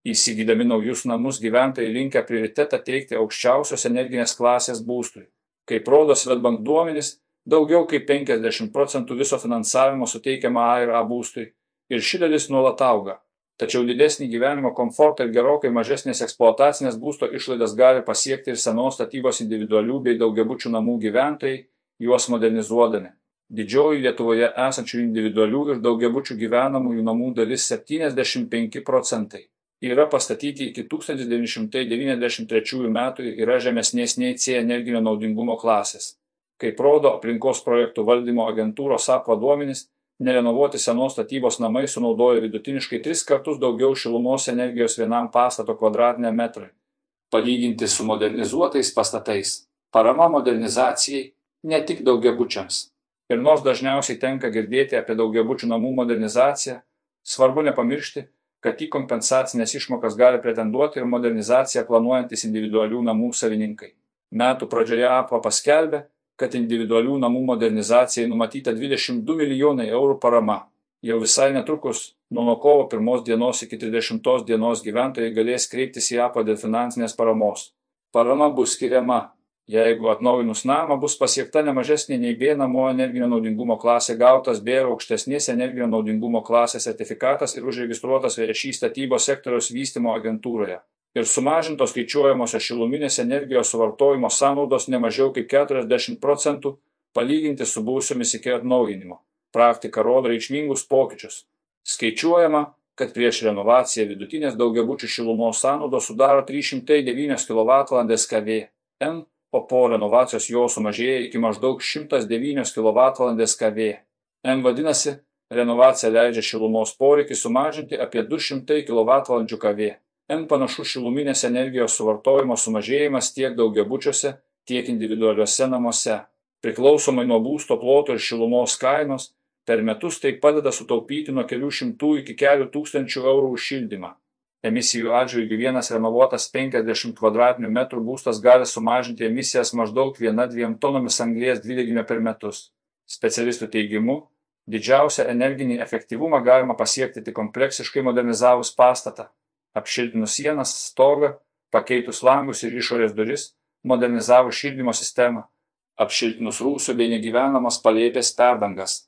Įsigydami naujus namus gyventojai linkę prioritetą teikti aukščiausios energinės klasės būstui. Kaip rodo Svetbank duomenys, daugiau kaip 50 procentų viso finansavimo suteikiama A ir A būstui ir ši dalis nuolat auga. Tačiau didesnį gyvenimo komfortą ir gerokai mažesnės eksploatacinės būsto išlaidas gali pasiekti ir senos statybos individualių bei daugiabučių namų gyventojai, juos modernizuodami. Didžioji Lietuvoje esančių individualių ir daugiabučių gyvenamųjų namų dalis 75 procentai yra pastatyti iki 1993 metų ir yra žemesnės nei C energinio naudingumo klasės. Kaip rodo aplinkos projektų valdymo agentūros SAPVA duomenys, nerenovuoti senos statybos namai sunaudoja vidutiniškai tris kartus daugiau šilumos energijos vienam pastato kvadratiniam metrui. Palyginti su modernizuotais pastatais, parama modernizacijai ne tik daugiabučiams. Ir nors dažniausiai tenka girdėti apie daugiabučių namų modernizaciją, svarbu nepamiršti, kad į kompensacines išmokas gali pretenduoti ir modernizaciją planuojantis individualių namų savininkai. Metų pradžioje APA paskelbė, kad individualių namų modernizacijai numatyta 22 milijonai eurų parama. Jau visai netrukus, nuo kovo 1 dienos iki 30 dienos gyventojai galės kreiptis į APA dėl finansinės paramos. Parama bus skiriama jeigu atnaujinus namą bus pasiekta ne mažesnė nei B namo energinio naudingumo klasė gautas B ir aukštesnės energinio naudingumo klasės sertifikatas ir užregistruotas VŠI statybos sektoriaus vystymo agentūroje. Ir sumažintos skaičiuojamosios šiluminės energijos suvartojimo sąnaudos ne mažiau kaip 40 procentų palyginti su buvusiomis iki atnaujinimo. Praktika rodo reikšmingus pokyčius. Skaičiuojama, kad prieš renovaciją vidutinės daugiabučių šilumos sąnaudos sudaro 309 kWh KV. N o po renovacijos jo sumažėja iki maždaug 109 kWh KV. M vadinasi, renovacija leidžia šilumos poreikį sumažinti apie 200 kWh KV. M panašu šiluminės energijos suvartojimo sumažėjimas tiek daugiabučiuose, tiek individualiuose namuose. Priklausomai nuo būsto ploto ir šilumos kainos, per metus tai padeda sutaupyti nuo kelių šimtų iki kelių tūkstančių eurų už šildymą emisijų atžvilgiu vienas renovuotas 50 kvadratinių metrų būstas gali sumažinti emisijas maždaug 1-2 tonomis anglies dvideginio per metus. Specialistų teigimu, didžiausią energinį efektyvumą galima pasiekti tik kompleksiškai modernizavus pastatą, apšiltinus sienas, stogą, pakeitus langus ir išorės duris, modernizavus šildymo sistemą, apšiltinus rūsų bei negyvenamas palėpės perdangas.